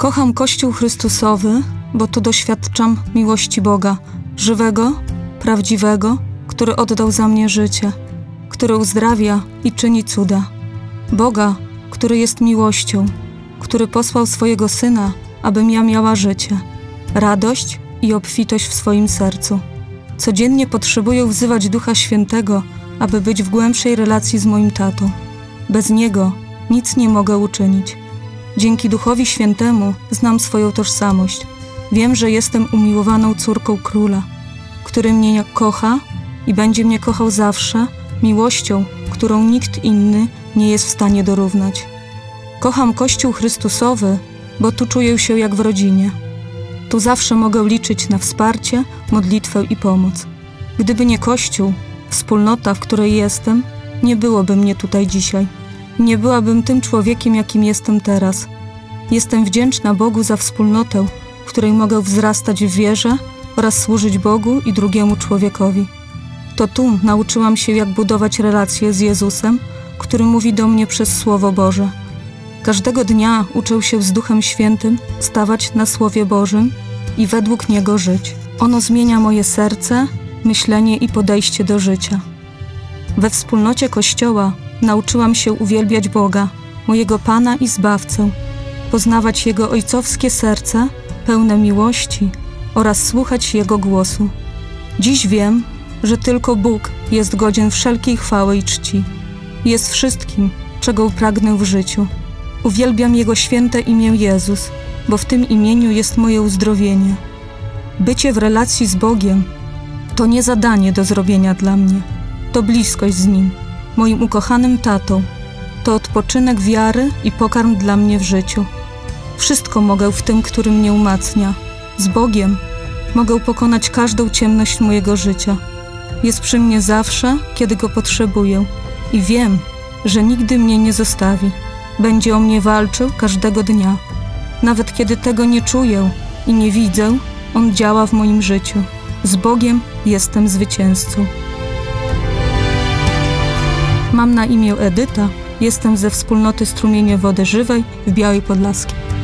Kocham Kościół Chrystusowy, bo tu doświadczam miłości Boga, żywego, prawdziwego, który oddał za mnie życie, który uzdrawia i czyni cuda. Boga, który jest miłością, który posłał swojego Syna, abym ja miała życie, radość i obfitość w swoim sercu. Codziennie potrzebuję wzywać Ducha Świętego, aby być w głębszej relacji z moim tatą. Bez Niego nic nie mogę uczynić. Dzięki Duchowi Świętemu znam swoją tożsamość. Wiem, że jestem umiłowaną córką króla, który mnie kocha i będzie mnie kochał zawsze, miłością, którą nikt inny nie jest w stanie dorównać. Kocham Kościół Chrystusowy, bo tu czuję się jak w rodzinie. Tu zawsze mogę liczyć na wsparcie, modlitwę i pomoc. Gdyby nie Kościół, wspólnota, w której jestem, nie byłoby mnie tutaj dzisiaj. Nie byłabym tym człowiekiem, jakim jestem teraz. Jestem wdzięczna Bogu za wspólnotę, w której mogę wzrastać w wierze oraz służyć Bogu i drugiemu człowiekowi. To tu nauczyłam się, jak budować relacje z Jezusem, który mówi do mnie przez Słowo Boże. Każdego dnia uczę się z Duchem Świętym stawać na Słowie Bożym i według Niego żyć. Ono zmienia moje serce, myślenie i podejście do życia. We wspólnocie Kościoła nauczyłam się uwielbiać Boga, mojego Pana i Zbawcę, poznawać Jego ojcowskie serce, pełne miłości oraz słuchać Jego głosu. Dziś wiem, że tylko Bóg jest godzien wszelkiej chwały i czci. Jest wszystkim, czego pragnę w życiu. Uwielbiam Jego święte imię Jezus, bo w tym imieniu jest moje uzdrowienie. Bycie w relacji z Bogiem to nie zadanie do zrobienia dla mnie, to bliskość z Nim, moim ukochanym tatą. To odpoczynek wiary i pokarm dla mnie w życiu. Wszystko mogę w tym, który mnie umacnia. Z Bogiem mogę pokonać każdą ciemność mojego życia. Jest przy mnie zawsze, kiedy go potrzebuję i wiem, że nigdy mnie nie zostawi. Będzie o mnie walczył każdego dnia. Nawet kiedy tego nie czuję i nie widzę, on działa w moim życiu. Z Bogiem jestem zwycięzcą. Mam na imię Edyta, jestem ze wspólnoty Strumienie Wody Żywej w Białej Podlaskiej.